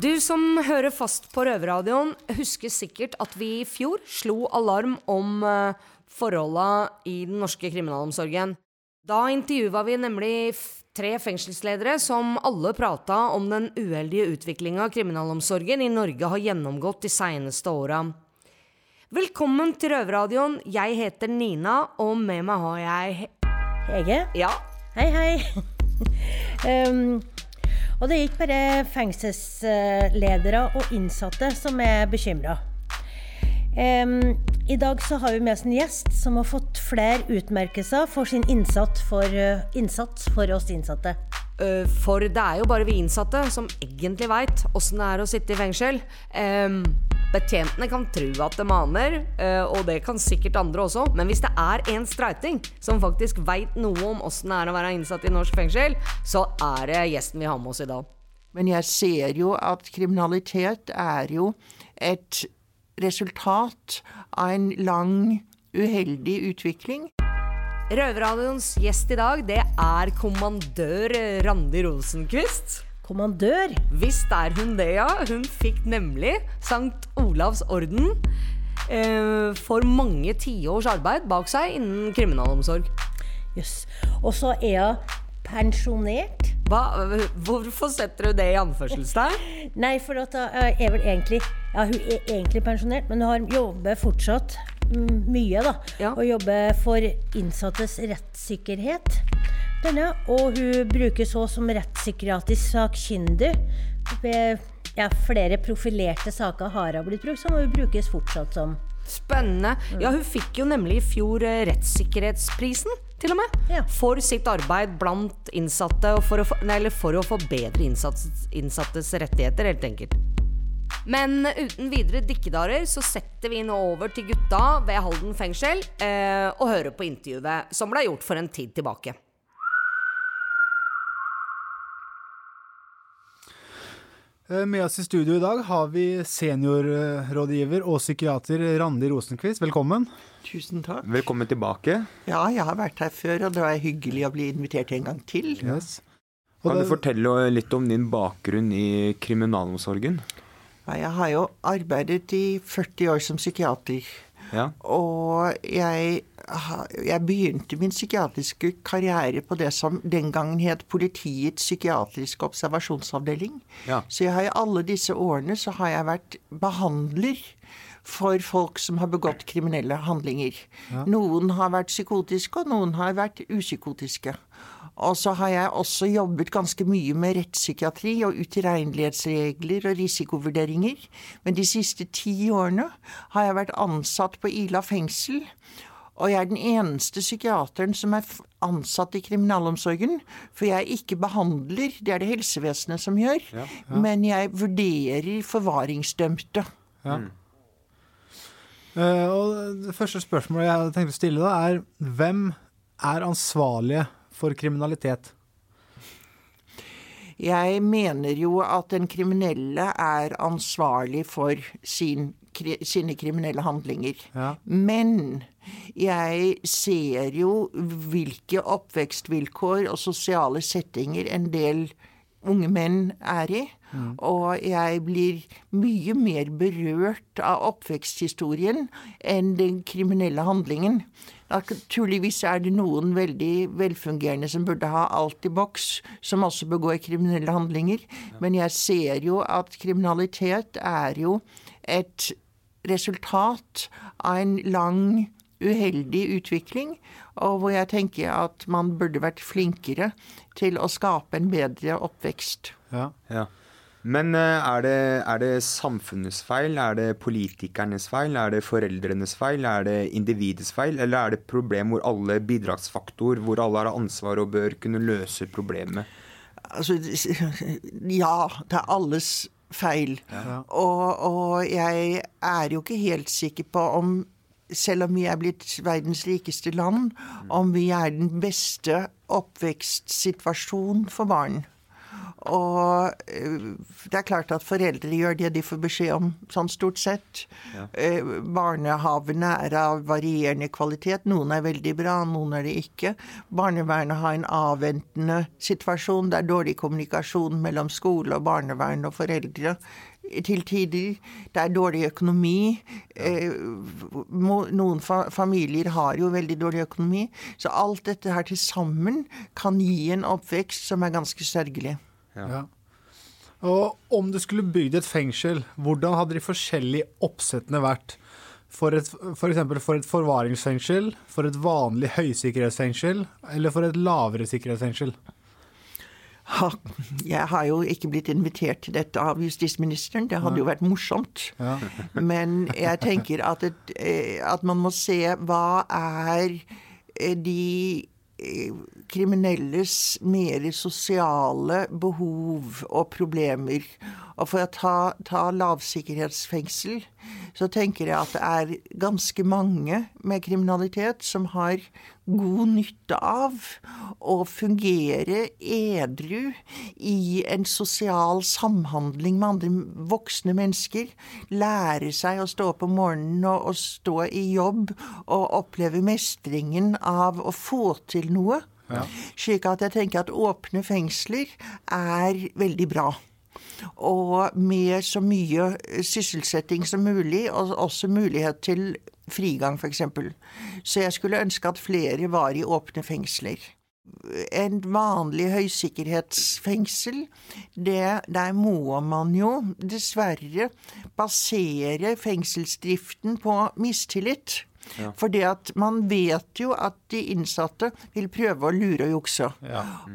Du som hører fast på Røverradioen, husker sikkert at vi i fjor slo alarm om uh, forholda i den norske kriminalomsorgen. Da intervjua vi nemlig tre fengselsledere som alle prata om den uheldige utviklinga kriminalomsorgen i Norge har gjennomgått de seineste åra. Velkommen til Røverradioen. Jeg heter Nina, og med meg har jeg Hege? Ja. Hei, hei. um, og det er ikke bare fengselsledere og innsatte som er bekymra. Um, I dag så har vi med oss en gjest som har fått flere utmerkelser for sin innsats for, uh, innsats for oss innsatte. Uh, for det er jo bare vi innsatte som egentlig veit åssen det er å sitte i fengsel. Um, betjentene kan tro at det maner, uh, og det kan sikkert andre også, men hvis det er en streiting som faktisk veit noe om åssen det er å være innsatt i norsk fengsel, så er det gjesten vi har med oss i dag. Men jeg ser jo at kriminalitet er jo et resultat av en lang, uheldig utvikling. Røverradioens gjest i dag, det er kommandør Randi Rosenquist. Kommandør? Visst er hun det, ja. Hun fikk nemlig Sankt Olavs orden eh, for mange tiårs arbeid bak seg innen kriminalomsorg. Jøss. Yes. Og så er hun pensjonert. Hva? Hvorfor setter du det i anførselstegn? Nei, for at hun er vel egentlig Ja, hun er egentlig pensjonert, men hun har jobber fortsatt mye, da. Ja. Og jobber for innsattes rettssikkerhet. Denne, og hun brukes òg som rettspsykiatrisk sakkyndig. Ja, flere profilerte saker har hun blitt brukt som, og hun brukes fortsatt som. Spennende. Ja, hun fikk jo nemlig i fjor rettssikkerhetsprisen, til og med. Ja. For sitt arbeid blant innsatte, og for å, nei, for å forbedre innsattes, innsattes rettigheter, helt enkelt. Men uten videre dikkedarer så setter vi nå over til gutta ved Halden fengsel eh, og hører på intervjuet som ble gjort for en tid tilbake. Med oss i studio i dag har vi seniorrådgiver og psykiater Randi Rosenquist. Velkommen. Tusen takk. Velkommen tilbake. Ja, jeg har vært her før, og det var hyggelig å bli invitert en gang til. Yes. Kan du fortelle litt om din bakgrunn i kriminalomsorgen? Jeg har jo arbeidet i 40 år som psykiater. Ja. Og jeg, jeg, begynte min psykiatriske karriere på det som den gangen het Politiets psykiatriske observasjonsavdeling. Ja. Så jeg har i alle disse årene så har jeg vært behandler for folk som har begått kriminelle handlinger. Ja. Noen har vært psykotiske, og noen har vært upsykotiske. Og så har jeg også jobbet ganske mye med rettspsykiatri og utilregnelighetsregler og risikovurderinger. Men de siste ti årene har jeg vært ansatt på Ila fengsel. Og jeg er den eneste psykiateren som er ansatt i kriminalomsorgen. For jeg ikke behandler, det er det helsevesenet som gjør. Ja. Ja. Men jeg vurderer forvaringsdømte. Ja. Uh, og det første spørsmålet jeg tenkte å stille da, er hvem er ansvarlige for kriminalitet? Jeg mener jo at den kriminelle er ansvarlig for sin, kri, sine kriminelle handlinger. Ja. Men jeg ser jo hvilke oppvekstvilkår og sosiale settinger en del unge menn er i. Mm. Og jeg blir mye mer berørt av oppveksthistorien enn den kriminelle handlingen. Naturligvis er det noen veldig velfungerende som burde ha alt i boks, som også begår kriminelle handlinger. Men jeg ser jo at kriminalitet er jo et resultat av en lang, uheldig utvikling, og hvor jeg tenker at man burde vært flinkere til å skape en bedre oppvekst. Ja. Ja. Men eh, er det, er det samfunnets feil, er det politikernes feil, er det foreldrenes feil, er det individets feil, eller er det et problem hvor alle bidragsfaktor, hvor alle har ansvar og bør kunne løse problemet? Altså, ja, det er alles feil. Og, og jeg er jo ikke helt sikker på om selv om vi er blitt verdens rikeste land, om vi er den beste oppvekstsituasjonen for barn. Og eh, det er klart at foreldre gjør det de får beskjed om, sånn stort sett. Ja. Barnehavene er av varierende kvalitet. Noen er veldig bra, noen er det ikke. Barnevernet har en avventende situasjon. Det er dårlig kommunikasjon mellom skole og barnevern og foreldre til tider. Det er dårlig økonomi. Eh, Noen familier har jo veldig dårlig økonomi. Så alt dette her til sammen kan gi en oppvekst som er ganske sørgelig. Ja. Og om du skulle bygd et fengsel, hvordan hadde de forskjellige oppsettene vært? For, et, for eksempel for et forvaringsfengsel, for et vanlig høysikkerhetsfengsel eller for et lavere sikkerhetsfengsel? Ha, Jeg har jo ikke blitt invitert til dette av justisministeren. Det hadde jo vært morsomt. Ja. Men jeg tenker at, et, eh, at man må se hva er eh, de eh, kriminelles mer sosiale behov og problemer. Og for å ta, ta lavsikkerhetsfengsel, så tenker jeg at det er ganske mange med kriminalitet som har god nytte av å fungere edru i en sosial samhandling med andre voksne mennesker. Lære seg å stå opp om morgenen og, og stå i jobb og oppleve mestringen av å få til noe. Slik at jeg tenker at åpne fengsler er veldig bra. Og med så mye sysselsetting som mulig, og også mulighet til frigang, f.eks. Så jeg skulle ønske at flere var i åpne fengsler. En vanlig høysikkerhetsfengsel, det, der må man jo dessverre basere fengselsdriften på mistillit. Fordi at man vet jo at de innsatte vil prøve å lure og jukse.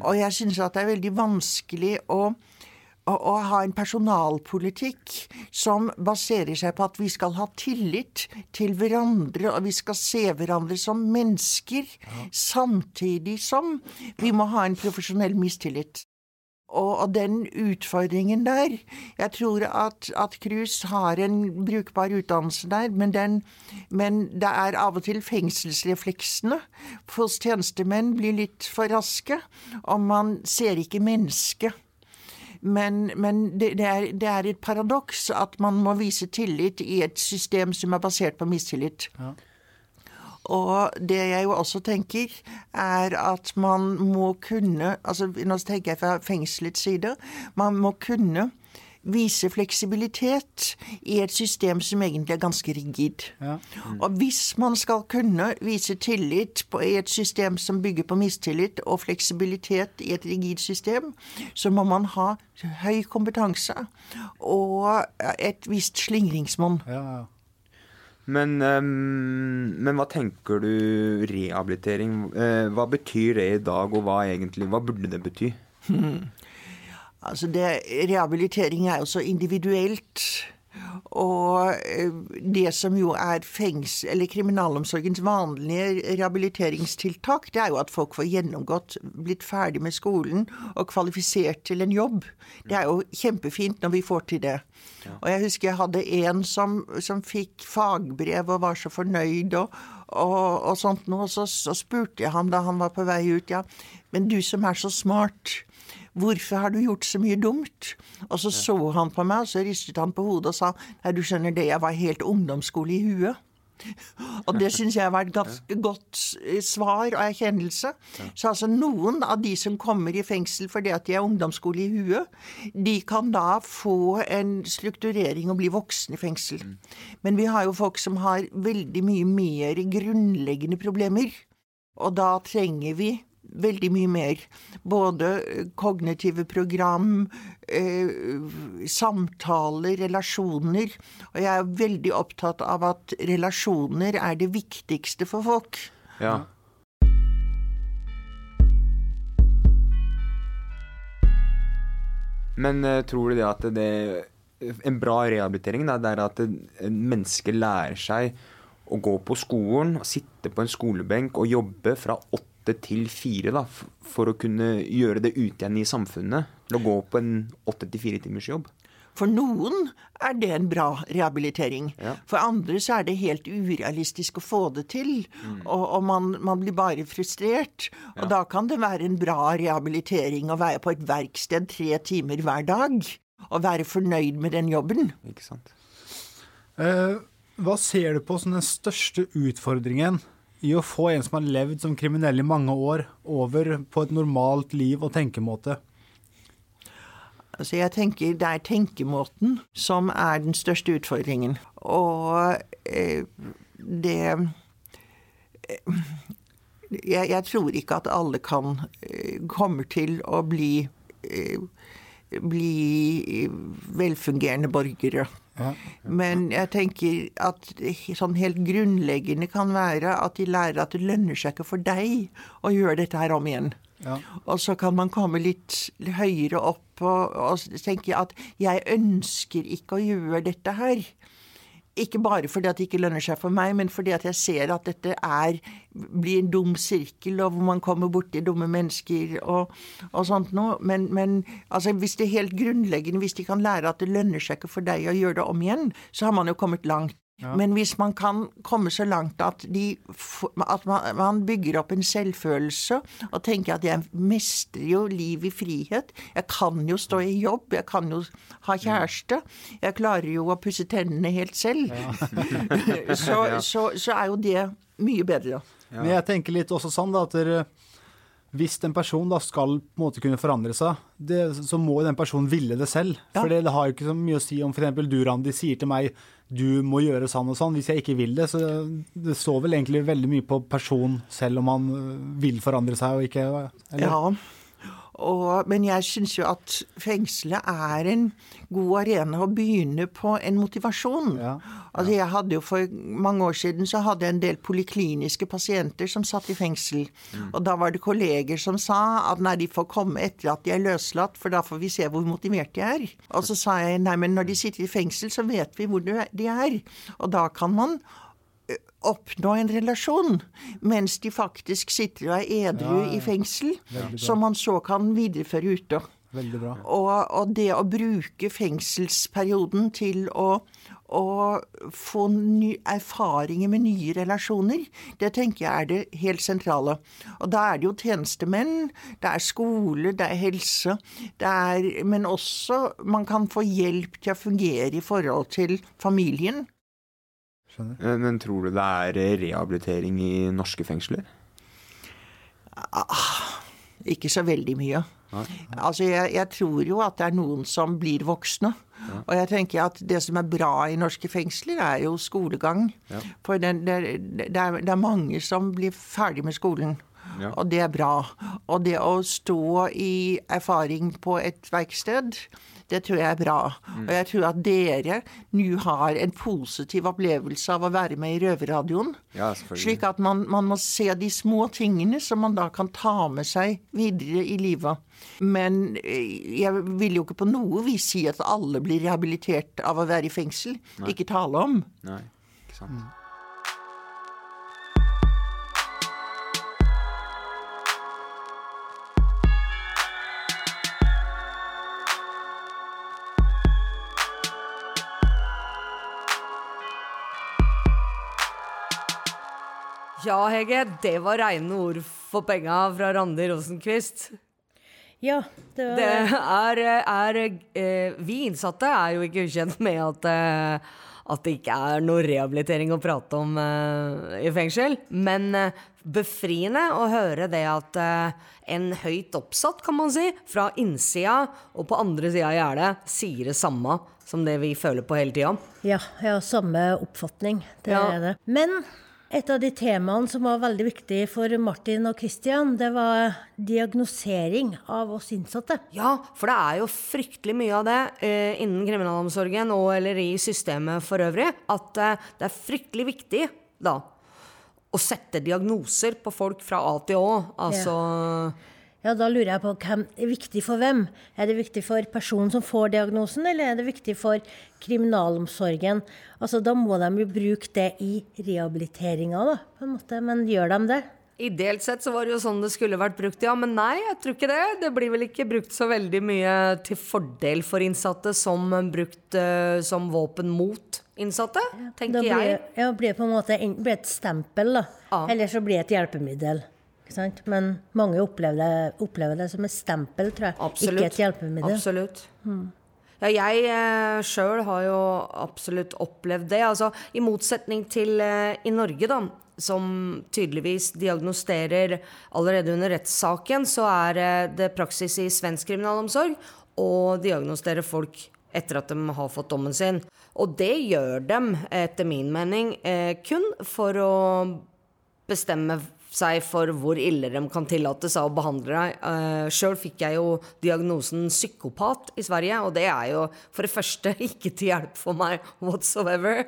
Og jeg syns at det er veldig vanskelig å å, å ha en personalpolitikk som baserer seg på at vi skal ha tillit til hverandre, og vi skal se hverandre som mennesker, samtidig som vi må ha en profesjonell mistillit. Og, og den utfordringen der Jeg tror at, at Krus har en brukbar utdannelse der, men, den, men det er av og til fengselsrefleksene hos tjenestemenn blir litt for raske, og man ser ikke mennesket. Men, men det, det, er, det er et paradoks at man må vise tillit i et system som er basert på mistillit. Og det jeg jo også tenker, er at man må kunne altså Nå tenker jeg fra fengselets side. Man må kunne vise fleksibilitet i et system som egentlig er ganske rigid. Og hvis man skal kunne vise tillit på, i et system som bygger på mistillit, og fleksibilitet i et rigid system, så må man ha høy kompetanse og et visst slingringsmonn. Ja, ja. Men, ehm, men hva tenker du rehabilitering? Eh, hva betyr det i dag, og hva egentlig, hva burde det bety? Altså det, rehabilitering er jo så individuelt. Og eh, det som jo er fengs eller kriminalomsorgens vanlige rehabiliteringstiltak, det er jo at folk får gjennomgått, blitt ferdig med skolen og kvalifisert til en jobb. Det er jo kjempefint når vi får til det. Og jeg husker jeg hadde en som, som fikk fagbrev og var så fornøyd og, og, og sånt noe. Så, så spurte jeg ham da han var på vei ut, ja, men du som er så smart, Hvorfor har du gjort så mye dumt? Og så så han på meg, og så ristet han på hodet og sa nei, du skjønner det, jeg var helt ungdomsskole i huet. Og det syns jeg var et ganske godt eh, svar og erkjennelse. Så altså noen av de som kommer i fengsel fordi at de er ungdomsskole i huet, de kan da få en strukturering og bli voksen i fengsel. Men vi har jo folk som har veldig mye mer grunnleggende problemer. Og da trenger vi veldig mye mer. Både eh, kognitive program, eh, samtaler, relasjoner. Og jeg er veldig opptatt av at relasjoner er det viktigste for folk. Ja. Men eh, tror du det at det En bra rehabilitering da, det er at mennesker lærer seg å gå på skolen, sitte på en skolebenk og jobbe fra åtte til fire da, for å kunne gjøre det ute igjen i samfunnet? Til å gå på en åtte til fire timers jobb? For noen er det en bra rehabilitering. Ja. For andre så er det helt urealistisk å få det til. Og, og man, man blir bare frustrert. Og da kan det være en bra rehabilitering å være på et verksted tre timer hver dag. Og være fornøyd med den jobben. Ikke sant? Eh, hva ser du på som den største utfordringen i å få en som har levd som kriminell i mange år, over på et normalt liv og tenkemåte? Altså jeg tenker Det er tenkemåten som er den største utfordringen. Og eh, det eh, jeg, jeg tror ikke at alle kan eh, kommer til å bli eh, bli velfungerende borgere. Men jeg tenker at sånn helt grunnleggende kan være at de lærer at det lønner seg ikke for deg å gjøre dette her om igjen. Ja. Og så kan man komme litt høyere opp og, og tenke at jeg ønsker ikke å gjøre dette her. Ikke bare fordi at det ikke lønner seg for meg, men fordi at jeg ser at dette er, blir en dum sirkel, og hvor man kommer borti dumme mennesker og, og sånt noe. Men, men altså, hvis det er helt grunnleggende, hvis de kan lære at det lønner seg ikke for deg å gjøre det om igjen, så har man jo kommet langt. Men hvis man kan komme så langt at, de, at man, man bygger opp en selvfølelse og tenker at jeg mestrer jo liv i frihet, jeg kan jo stå i jobb, jeg kan jo ha kjæreste, jeg klarer jo å pusse tennene helt selv, så, så, så er jo det mye bedre. Men jeg tenker litt også sånn da, at dere, hvis en person da skal på en måte kunne forandre seg, det, så må den personen ville det selv. Ja. For det, har jo ikke så mye å si om f.eks. du, Randi, sier til meg du må gjøre sånn og sånn. Hvis jeg ikke vil det, så det står vel egentlig veldig mye på person selv om han vil forandre seg og ikke eller? Ja, og, men jeg syns jo at fengselet er en god arena å begynne på en motivasjon. Ja, Altså jeg hadde jo For mange år siden så hadde jeg en del polikliniske pasienter som satt i fengsel. Og da var det kolleger som sa at nei, de får komme etter at de er løslatt, for da får vi se hvor motivert de er. Og så sa jeg nei, men når de sitter i fengsel, så vet vi hvor de er. Og da kan man oppnå en relasjon, mens de faktisk sitter og er edru i fengsel, som man så kan videreføre ute. Og, og det å bruke fengselsperioden til å, å få ny, erfaringer med nye relasjoner, det tenker jeg er det helt sentrale. Og da er det jo tjenestemenn, det er skole, det er helse, det er, men også man kan få hjelp til å fungere i forhold til familien. Skjønner. Men, men tror du det er eh, rehabilitering i norske fengsler? Ikke så veldig mye. Altså, jeg, jeg tror jo at det er noen som blir voksne. Og jeg tenker at det som er bra i norske fengsler, er jo skolegang. For det, det, det, er, det er mange som blir ferdig med skolen. Ja. Og det er bra. Og det å stå i erfaring på et verksted, det tror jeg er bra. Og jeg tror at dere nå har en positiv opplevelse av å være med i Røverradioen. Ja. Slik at man, man må se de små tingene som man da kan ta med seg videre i livet. Men eh, jeg vil jo ikke på noe vis si at alle blir rehabilitert av å være i fengsel. Ikke tale om. Nei, ikke sant. Ja, Hege, det var reine ord for penga fra Randi Rosenquist. Ja, det var Det er, er eh, Vi innsatte er jo ikke ukjent med at, eh, at det ikke er noe rehabilitering å prate om eh, i fengsel. Men befriende å høre det at en høyt oppsatt, kan man si, fra innsida og på andre sida av gjerdet sier det samme som det vi føler på hele tida. Ja, jeg har samme oppfatning. Det Ja. er det. Men et av de temaene som var veldig viktig for Martin og Christian, det var diagnosering av oss innsatte. Ja, for det er jo fryktelig mye av det uh, innen kriminalomsorgen og eller i systemet for øvrig, at uh, det er fryktelig viktig da å sette diagnoser på folk fra A til Å. Altså Ja, Da lurer jeg på hvem er viktig for hvem? Er det viktig for personen som får diagnosen, eller er det viktig for kriminalomsorgen? Altså, Da må de jo bruke det i rehabiliteringa, da, på en måte. Men gjør de det? Ideelt sett så var det jo sånn det skulle vært brukt, ja. Men nei, jeg tror ikke det. Det blir vel ikke brukt så veldig mye til fordel for innsatte som brukt uh, som våpen mot innsatte, tenker da blir, jeg. Ja, blir det på en måte blir et stempel, da. Ja. Eller så blir det et hjelpemiddel. Men mange opplever det, opplever det som et stempel, tror jeg. Absolutt. Ikke et hjelpemiddel. Absolutt. Ja, jeg eh, sjøl har jo absolutt opplevd det. Altså, I motsetning til eh, i Norge, da, som tydeligvis diagnosterer allerede under rettssaken, så er eh, det praksis i svensk kriminalomsorg å diagnostere folk etter at de har fått dommen sin. Og det gjør dem, etter min mening, eh, kun for å bestemme seg for hvor ille de kan tillate seg å behandle deg. Uh, Sjøl fikk jeg jo diagnosen psykopat i Sverige, og det er jo for det første ikke til hjelp for meg whatsoever.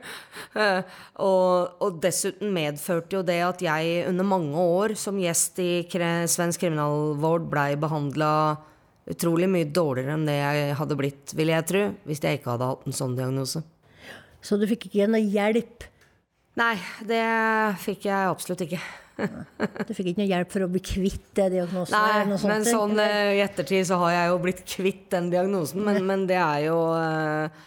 Uh, og, og, dessuten medførte jo det at jeg under mange år som gjest i svensk kriminalvård blei behandla utrolig mye dårligere enn det jeg hadde blitt, vil jeg tro, hvis jeg ikke hadde hatt en sånn diagnose. Så du fikk ikke noe hjelp? Nei, det fikk jeg absolutt ikke. Du fikk ikke noe hjelp for å bli kvitt det diagnosen? Nei, sånt, men sånn eller? eh, i ettertid så har jeg jo blitt kvitt den diagnosen, men, men det er jo eh,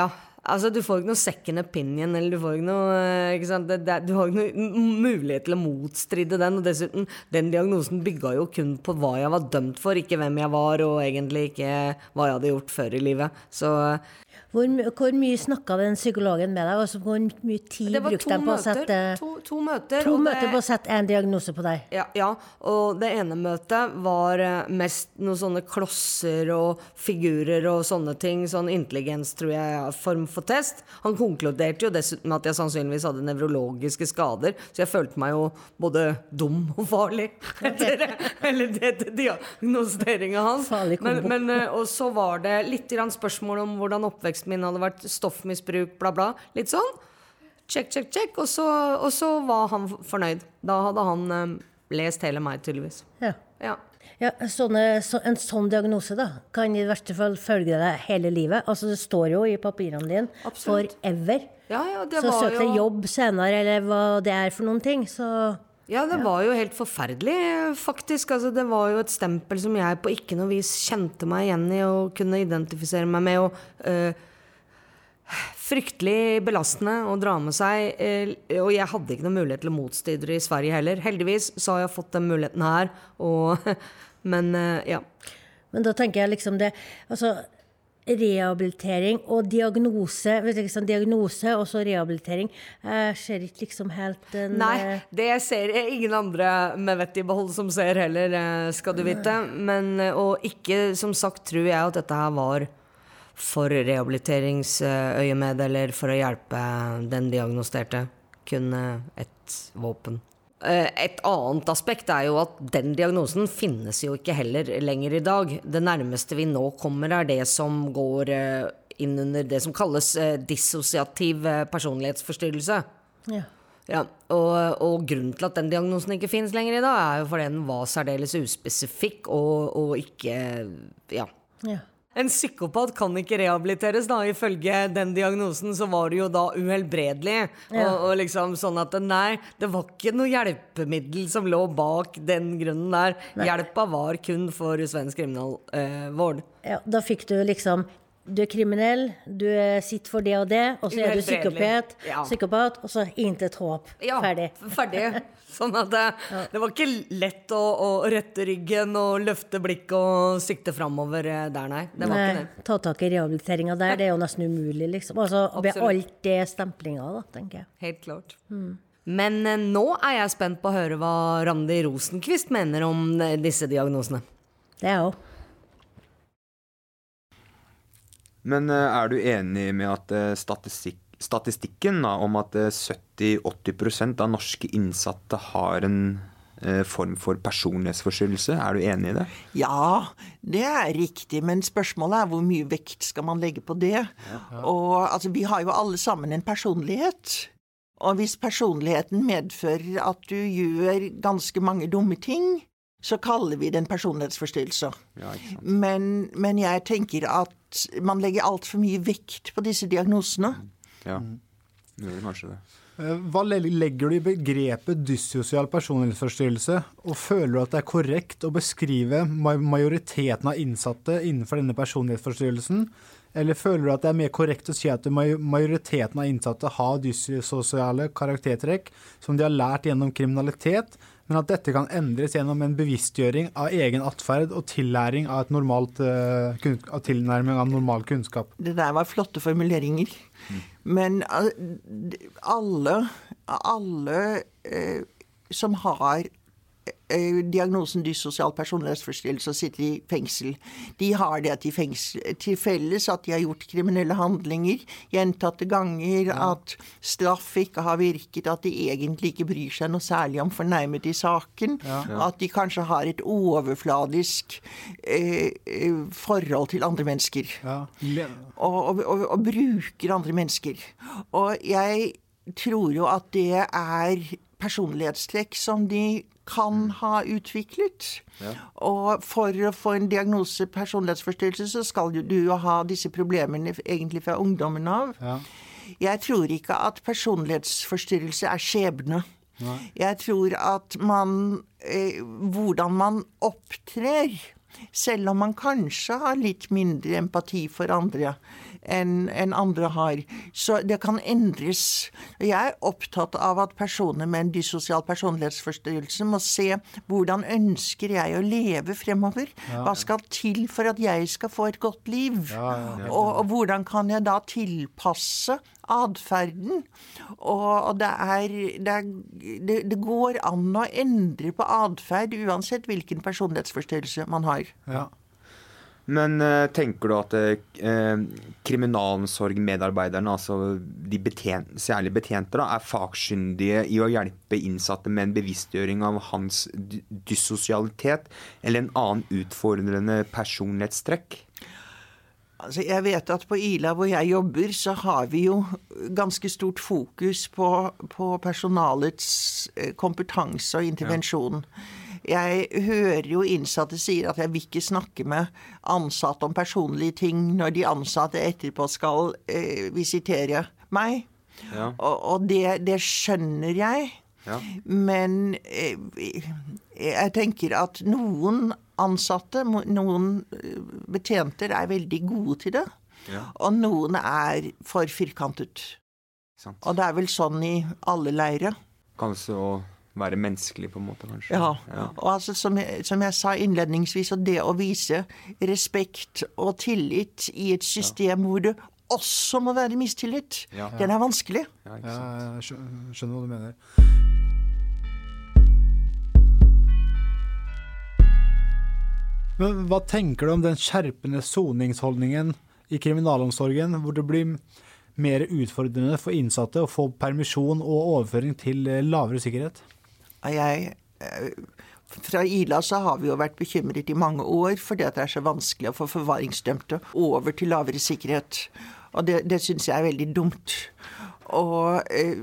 Ja. Altså, du får ikke noe second opinion, eller du får ikke noe eh? Det, det, Du har ikke noe mulighet til å motstride den. Og dessuten, den diagnosen bygga jo kun på hva jeg var dømt for, ikke hvem jeg var, og egentlig ikke hva jeg hadde gjort før i livet. Så Hvor, hvor mye snakka den psykologen med deg? Altså, hvor mye tid brukte han de på å sette To, to møter. To møter det- på å sette en diagnose på deg? Ja, ja, og det ene møtet var eh, mest noen sånne klosser og figurer og sånne ting. Sånn intelligens, tror jeg, form for test. Han konkluderte jo dessuten med at jeg sannsynligvis hadde nevrologiske skader, så jeg følte meg jo både dum og farlig etter eller det til diagnoseringa hans. Men, men, eh, og så var det litt grann spørsmål om hvordan oppveksten min hadde vært, stoffmisbruk, bla, bla. Litt sånn. Check, check, check. Og så, og så var han fornøyd. Da hadde han um, lest hele meg, tydeligvis. Ja. Ja. Ja, sånne, så, en sånn diagnose da, kan i verste fall følge deg hele livet. Altså Det står jo i papirene dine Absolutt. forever. Ja, ja, det Så søk deg jo jobb senere, eller hva det er for noen ting. Så Ja, det var jo helt forferdelig, faktisk. Altså, det var jo et stempel som jeg på ikke noe vis kjente meg igjen i og kunne identifisere meg med. Og øh, fryktelig belastende å dra med seg. øh, og jeg hadde ikke noen mulighet til å motstride det i Sverige heller. Heldigvis så har jeg fått den muligheten her. Og, men øh, ja. Men da tenker jeg liksom det Altså rehabilitering og diagnose sånn diagnose og så rehabilitering. Jeg ser ikke liksom helt en Nei, eh, det ser ingen andre med vett i behold som ser heller, eh, skal du vite. Men, eh, og ikke, som sagt, tror jeg at dette her var for rehabiliteringsøyemed eller for å hjelpe den diagnosterte. Kun eh, ett våpen. Eh, Et annet aspekt er jo at den diagnosen finnes jo ikke heller lenger i dag. Det nærmeste vi nå kommer, er det som går eh, inn under det som kalles dissosiativ personlighetsforstyrrelse. ja. Ja, og, og grunnen til at den diagnosen ikke finnes lenger i dag, er jo fordi den var særdeles uspesifikk og, og ikke Ja. ja. En psykopat kan ikke rehabiliteres, da. Ifølge den diagnosen så var det jo da uhelbredelig. Ja. Og, og liksom sånn at nei, det var ikke noe hjelpemiddel som lå bak den grunnen der. Hjelpa var kun for svensk kriminalvård. ja. Da fikk du liksom Du er kriminell, du er- sitter for det og det, og så er du psykopat, Ja. psykopat og så intet håp. Ja, Ferdig. ferdig. Sånn at det, det var ikke lett å, å rette ryggen og løfte blikket og sikte framover eh, der, nei. Det var ikke det. ta tak i rehabiliteringa der, det er jo nesten umulig, liksom. Altså med alt det stemplinga, da, tenker jeg. Helt klart. Men eh, nå er jeg spent på å høre hva Randi Rosenquist mener om eh, disse diagnosene. Det er jeg òg. Men eh, er du enig med at eh, statistikk, statistikken da, om at eh, 70-80% av norske innsatte har en eh, form for personlighetsforstyrrelse, er du enig i det? Ja, det er riktig, men spørsmålet er hvor mye vekt skal man legge på det? Og altså, vi har jo alle sammen en personlighet. Og hvis personligheten medfører at du gjør ganske mange dumme ting, så kaller vi det en personlighetsforstyrrelse. Ja. Men, men jeg tenker at man legger altfor mye vekt på disse diagnosene. Ja. Gjør det kanskje det. Eh, Hva legger du i begrepet dyssosial personlighetsforstyrrelse, og føler du at det er korrekt å beskrive majoriteten av innsatte innenfor denne personlighetsforstyrrelsen, eller føler du at det er mer korrekt å si at majoriteten av innsatte har dyssosiale karaktertrekk som de har lært gjennom kriminalitet, men at dette kan endres gjennom en bevisstgjøring av egen atferd og tillæring av, et normalt, eh, av tilnærming av normal kunnskap? Det der var flotte formuleringer. Men eh, alle, alle eh, som har diagnosen dyssosial personlighetsforstyrrelse og sitter i fengsel, de har det til, fengsel, til felles at de har gjort kriminelle handlinger gjentatte ganger, at straff ikke har virket, at de egentlig ikke bryr seg noe særlig om fornærmet i saken, at de kanskje har et overfladisk eh, eh, forhold til andre mennesker. Ja. Og, og, og, og bruker andre mennesker. Og jeg tror jo at det er personlighetstrekk som de kan ha utviklet. Og for å få en diagnose personlighetsforstyrrelse, så skal du jo ha disse problemene egentlig fra ungdommen av. Ja. Jeg tror ikke at personlighetsforstyrrelse er skjebne. Jeg tror at man eh, Hvordan man opptrer, selv om man kanskje har litt mindre empati for andre enn en andre har, så det kan endres. Jeg er opptatt av at personer med en dyssosial personlighetsforstyrrelse må se hvordan ønsker jeg å leve fremover? Hva skal til for at jeg skal få et godt liv? Og, og hvordan kan jeg da tilpasse atferden? Og, det er, det, er det går an å endre på atferd uansett hvilken personlighetsforstyrrelse man har. Ja. Men eh, tenker du at eh, kriminalomsorgmedarbeiderne, altså de betjen særlig betjente, da, er fagskyndige i å hjelpe innsatte med en bevisstgjøring av hans dy- dyssosialitet eller en annen utfordrende personlighetstrekk? Altså, jeg vet at på Ila hvor jeg jobber, så har vi jo ganske stort fokus på, på personalets eh, kompetanse og intervensjon. Jeg hører jo innsatte sier at jeg vil ikke snakke med ansatte om personlige ting når de ansatte etterpå skal eh, visitere meg. Ja. Og, og det, det skjønner jeg. Ja. Men eh, jeg tenker at noen ansatte, noen eh, betjenter, er veldig gode til det. Ja. Og noen er for firkantet. Sant. Og det er vel sånn i alle leire. Kanskje å være menneskelig, på en måte, kanskje. Ja. Ja. Og altså, som jeg, som jeg sa innledningsvis, og det å vise respekt og tillit i et system hvor det også må være mistillit, Ja. den er vanskelig. Ja, ikke sant? jeg skjønner hva du mener. Men hva tenker du om den skjerpende soningsholdningen i kriminalomsorgen, hvor det blir mer utfordrende for innsatte å få permisjon og overføring til eh, lavere sikkerhet? Og Jeg, eh, fra Ila så har vi jo vært bekymret i mange år fordi at det er så vanskelig å få forvaringsdømte over til lavere sikkerhet. Og det, det syns jeg er veldig dumt. Og, eh,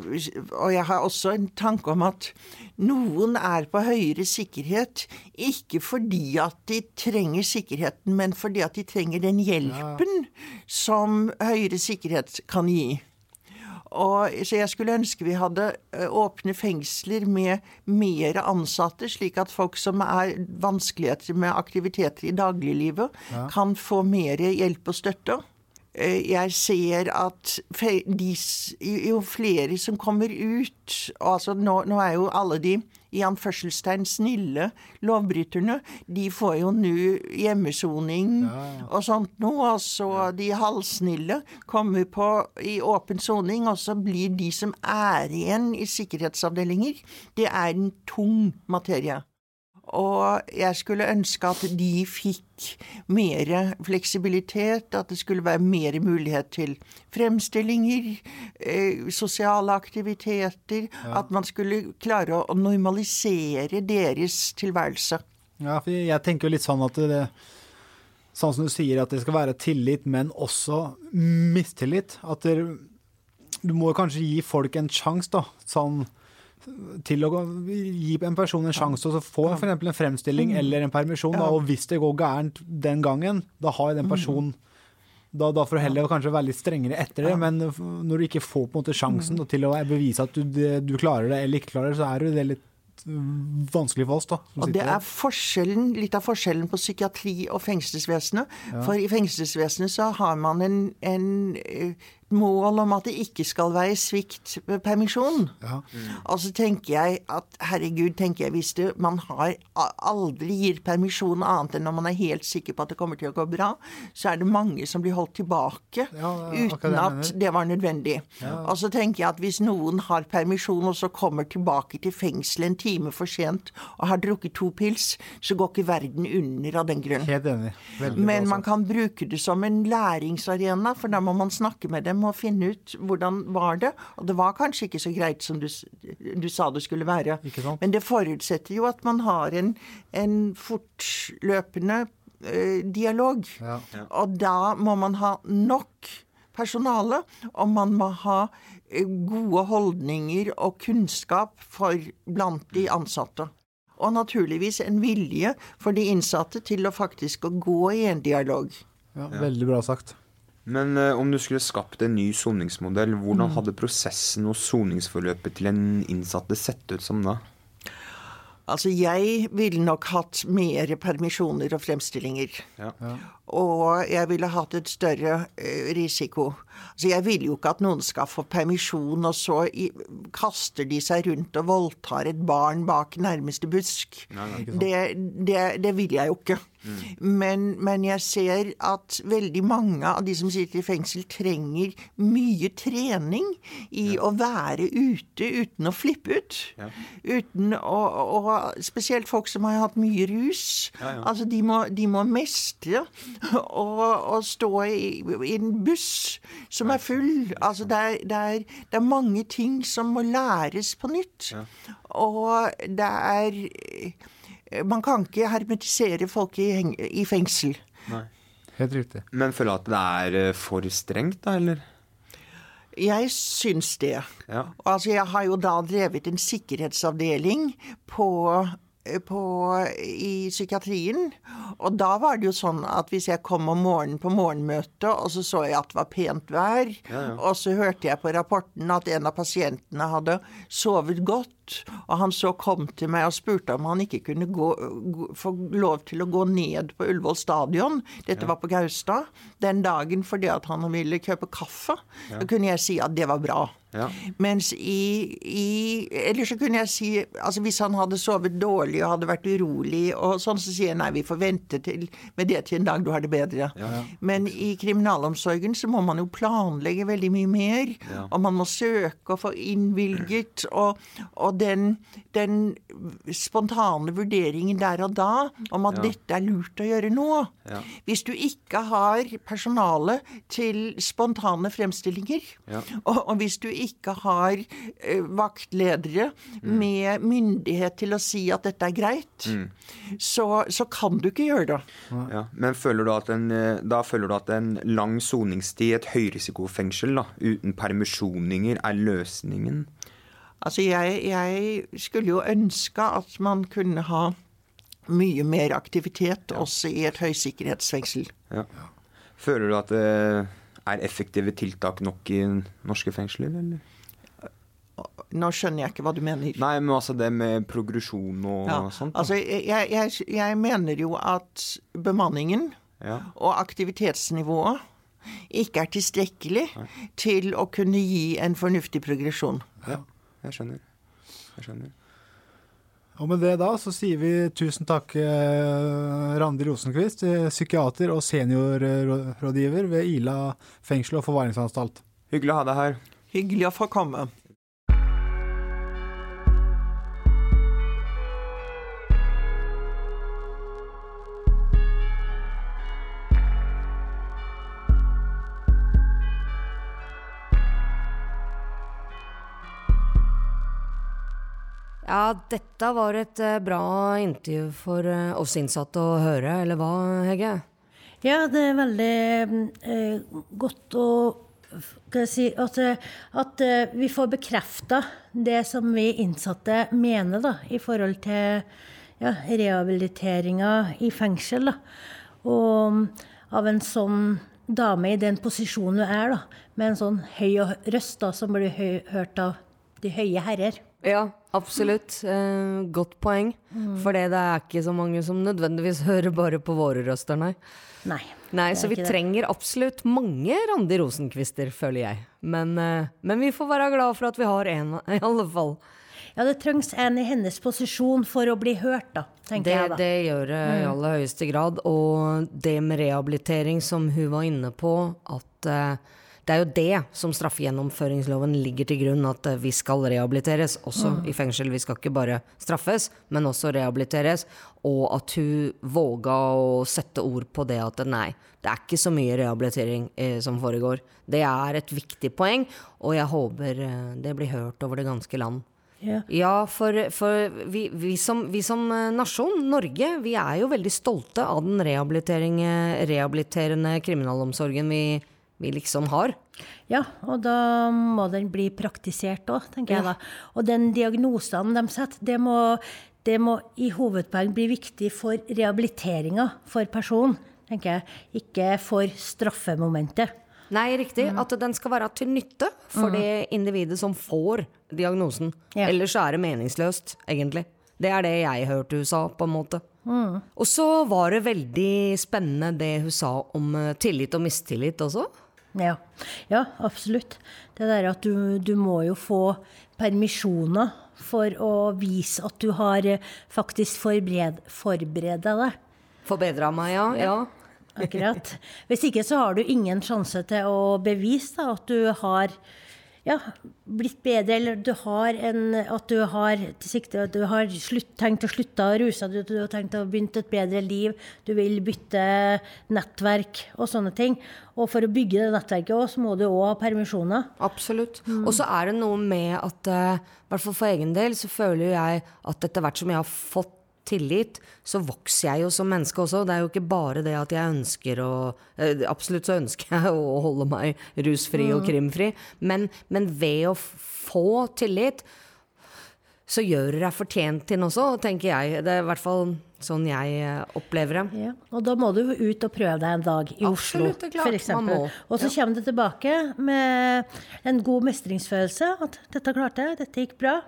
og jeg har også en tanke om at noen er på høyere sikkerhet ikke fordi at de trenger sikkerheten, men fordi at de trenger den hjelpen som høyere sikkerhet kan gi. Og, så jeg skulle ønske vi hadde åpne fengsler med mer ansatte, slik at folk som er vanskeligheter med aktiviteter i dagliglivet, kan få mer hjelp og støtte. Jeg ser at de, jo flere som kommer ut altså nå, nå er jo alle de i anførselstegn snille lovbryterne, de får jo nå hjemmesoning og sånt noe. Og så de halvsnille kommer på i åpen soning, og så blir de som er igjen i sikkerhetsavdelinger, det er en tung materie. Og jeg skulle ønske at de fikk mer fleksibilitet, at det skulle være mer mulighet til fremstillinger, eh, sosiale aktiviteter, at man skulle klare å normalisere deres tilværelse. Ja, for jeg tenker jo litt sånn at det Sånn som du sier, at det skal være tillit, men også mistillit. At det, du må kanskje gi folk en sjanse, da. Sånn til å gi en person en sjanse å få eksempel en fremstilling Mm. eller en permisjon. Da, og hvis det går gærent den gangen, da har den personen da, da får du heller kanskje være litt strengere etter det, men når du ikke får på en måte sjansen Mm. da, til å bevise at du, du klarer det eller ikke klarer det, så er det litt mm, vanskelig for oss. da. Og det er forskjellen, litt av forskjellen på psykiatri og fengselsvesenet. For i fengselsvesenet så har man en, en eh, mål om at det ikke skal være svikt ved permisjon. Ja. Og så tenker jeg at herregud, tenker jeg, hvis det, man har aldri gir permisjon annet enn når man er helt sikker på at det kommer til å gå bra, så er det mange som blir holdt tilbake Ja, uten at det var nødvendig. Og så tenker jeg at hvis noen har permisjon og så kommer tilbake til fengselet en time for sent og har drukket to pils, så går ikke verden under av den grunn. Men man kan bruke det som en læringsarena, for da må man snakke med dem og finne ut hvordan var det. Og det var kanskje ikke så greit som du, du sa det skulle være. Ikke sant? Men det forutsetter jo at man har en, en fortløpende eh, dialog. Ja. Og da må man ha nok personale, og man må ha eh, gode holdninger og kunnskap for blant de ansatte. Og naturligvis en vilje for de innsatte til å faktisk å gå i en dialog. Ja, veldig bra sagt. Men eh, om du skulle skapt en ny soningsmodell, Mm. hvordan hadde prosessen og soningsforløpet til en innsatte sett ut som da? Altså, jeg ville nok hatt mer permisjoner og fremstillinger. Ja. Og jeg ville hatt et større eh, risiko. Altså, jeg vil jo ikke at noen skal få permisjon, og så i, kaster de seg rundt og voldtar et barn bak nærmeste busk. det, det, det vil jeg jo ikke. Men, men jeg ser at veldig mange av de som sitter i fengsel, trenger mye trening i å være ute uten å flippe ut. Uten å, og Spesielt folk som har hatt mye rus. Altså, de må, de må mestre å stå i, i en buss som er full. Altså, det er, det, er, det er mange ting som må læres på nytt. Og det er Man kan ikke hermetisere folk i, i fengsel. Helt riktig. Men føler du at det er eh, for strengt, da, eller? Jeg syns det. Ja. Altså, jeg har jo da drevet en sikkerhetsavdeling på, på, i psykiatrien. Og da var det jo sånn at hvis jeg kom om morgenen på morgenmøtet, og så så jeg at det var pent vær, og så hørte jeg på rapporten at en av pasientene hadde sovet godt, og han så kom til meg og spurte om han ikke kunne gå, få lov til å gå ned på Ullevål stadion, dette var på Gaustad, den dagen fordi at han ville kjøpe kaffe, da kunne jeg si at det var bra. Ja. Mens i, i Eller så kunne jeg si altså Hvis han hadde sovet dårlig og hadde vært urolig, og sånn, så sier jeg nei, vi får vente til, med det til en dag du har det bedre. Men i kriminalomsorgen så må man jo planlegge veldig mye mer. Og man må søke og få innvilget. Og, og den, den spontane vurderingen der og da om at dette er lurt å gjøre nå. Ja. Hvis du ikke har personale til spontane fremstillinger, Ja. og, og hvis du ikke har eh, vaktledere med myndighet til å si at dette er greit, så, så kan du ikke gjøre det. Ja. Men føler du at en, eh, da føler du at en lang soningstid i et høyrisikofengsel da, uten permisjoninger er løsningen? Altså, jeg, jeg skulle jo ønske at man kunne ha mye mer aktivitet også i et høysikkerhetsfengsel. Ja. Føler du at det er effektive tiltak nok i norske fengsler, eller? Nå skjønner jeg ikke hva du mener. Nei, men altså det med progresjon og Ja, sånt. Da. altså, jeg, jeg, jeg mener jo at bemanningen ja. og aktivitetsnivået ikke er tilstrekkelig til å kunne gi en fornuftig progresjon. ja, jeg skjønner. Jeg skjønner. Og med det da så sier vi tusen takk eh, Randi Rosenquist, eh, psykiater og seniorrådgiver ved Ila fengsel og forvaringsanstalt. Hyggelig å ha deg her. Hyggelig å få komme. Dette var et eh, bra intervju for eh, oss innsatte å høre, eller hva, Hegge? Ja, det er veldig eh, godt å si, at, eh, at vi får bekrefta det som vi innsatte mener, da, i forhold til ja, rehabiliteringa i fengsel. Da. Og av en sånn dame i den posisjonen hun er, da, med en sånn høy røst da, som blir hørt av de høye herrer. Ja, absolutt. Eh, godt poeng. For det er ikke så mange som nødvendigvis hører bare på våre røster, nei. Nei. Nei, så vi trenger det. absolutt mange Randi Rosenkvister, føler jeg. Men, eh, men vi får være glad for at vi har en, i alle fall. Ja, det trengs en i hennes posisjon for å bli hørt, da, tenker Det, jeg da. det gjør det i aller høyeste grad. Og det med rehabilitering som hun var inne på, at eh, det er jo det som straffegjennomføringsloven ligger til grunn, at eh, vi skal rehabiliteres, også i fengsel. Vi skal ikke bare straffes, men også rehabiliteres. Og at hun våga å sette ord på det at nei, det er ikke så mye rehabilitering eh, som foregår. Det er et viktig poeng, og jeg håper eh, det blir hørt over det ganske land. Ja. Ja, for, for vi, vi, som, vi som eh, nasjon, Norge, vi er jo veldig stolte av den eh, rehabiliterende kriminalomsorgen vi, vi liksom har. Ja, og da må den bli praktisert òg, tenker jeg da. Og den diagnosen de setter, det må, det må i hovedpoeng bli viktig for rehabiliteringa for personen, tenker jeg. Ikke for straffemomentet. Nei, riktig. At den skal være til nytte for det individet som får diagnosen. Ja. Ellers er det meningsløst, egentlig. Det er det jeg hørte hun sa, på en måte. Og så var det veldig spennende det hun sa om eh, tillit og mistillit også. Ja, ja absolutt. Det der at du, du må jo få permisjoner for å vise at du har eh, faktisk forbered, forbereda deg. Forbedra meg, ja. ja. Akkurat. Hvis ikke så har du ingen sjanse til å bevise da, at du har ja, blitt bedre, eller du har en, at du har til sikte at du har slutt, tenkt å slutte å ruse deg, du har tenkt å begynne et bedre liv, du vil bytte nettverk og sånne ting. Og for å bygge det nettverket også, så må du òg ha permisjoner. Absolutt. Og så er det noe med at, eh, i hvert fall for egen del, så føler jeg at etter hvert som jeg har fått tillit, så vokser jeg jo som menneske også. Det er jo ikke bare det at jeg ønsker å eh, Absolutt så ønsker jeg å holde meg rusfri og krimfri, men, men ved å få tillit, så gjør du deg fortjent til den også, tenker jeg. Det er i hvert fall sånn jeg eh, opplever det. Ja, og da må du ut og prøve deg en dag i Oslo, Absolutt, Oslo, f.eks. Og så kommer du tilbake med en god mestringsfølelse. At 'dette klarte jeg, dette gikk bra'.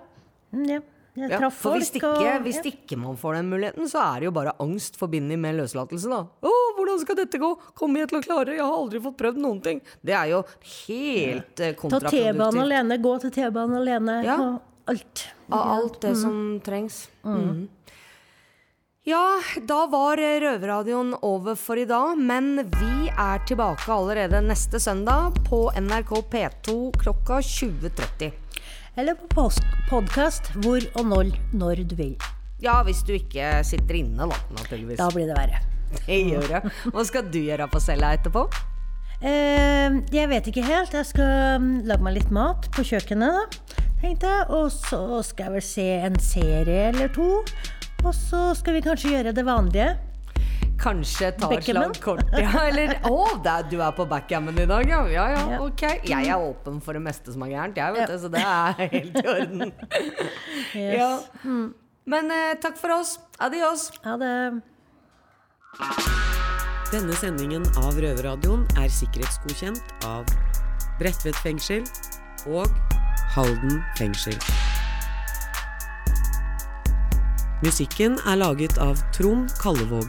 Mm, ja, jeg Ja, traff for folk. hvis ikke, og, hvis ikke man får den muligheten, så er det jo bare angst forbundet med løslatelse, da. Å, hvordan skal dette gå? Kommer jeg til å klare? Jeg har aldri fått prøvd noen ting. Det er jo helt kontraproduktivt Ta T-banen alene, gå til T-banen alene. Ja. Og alt. Av alt det som trengs. Mhm. Ja, da var eh, Røverradioen over for i dag, men vi er tilbake allerede neste søndag på NRK P2 klokka 20.30. Eller på podkast hvor og når, når du vil. Ja, hvis du ikke sitter inne, da, naturligvis. Da blir det verre. Det gjør det. Hva skal du gjøre på cella etterpå? Eh, jeg vet ikke helt. Jeg skal mm, lage meg litt mat på kjøkkenet, da, tenkte jeg. Og så skal jeg vel se en serie eller to. Og så skal vi kanskje gjøre det vanlige. Kanskje tar Backgammon? slag kort, ja. Eller Å, oh, du er på backgammon i dag, ja. Ja ja, Ja. ok. Jeg er åpen for det meste som er gærent, jeg, vet du. Så det er helt i orden. Ja. Men eh, takk for oss. Adios. Ha det. Denne sendingen av Røverradioen er sikkerhetsgodkjent av Bredtvet fengsel og Halden fengsel. Musikken er laget av Trond Kallevåg.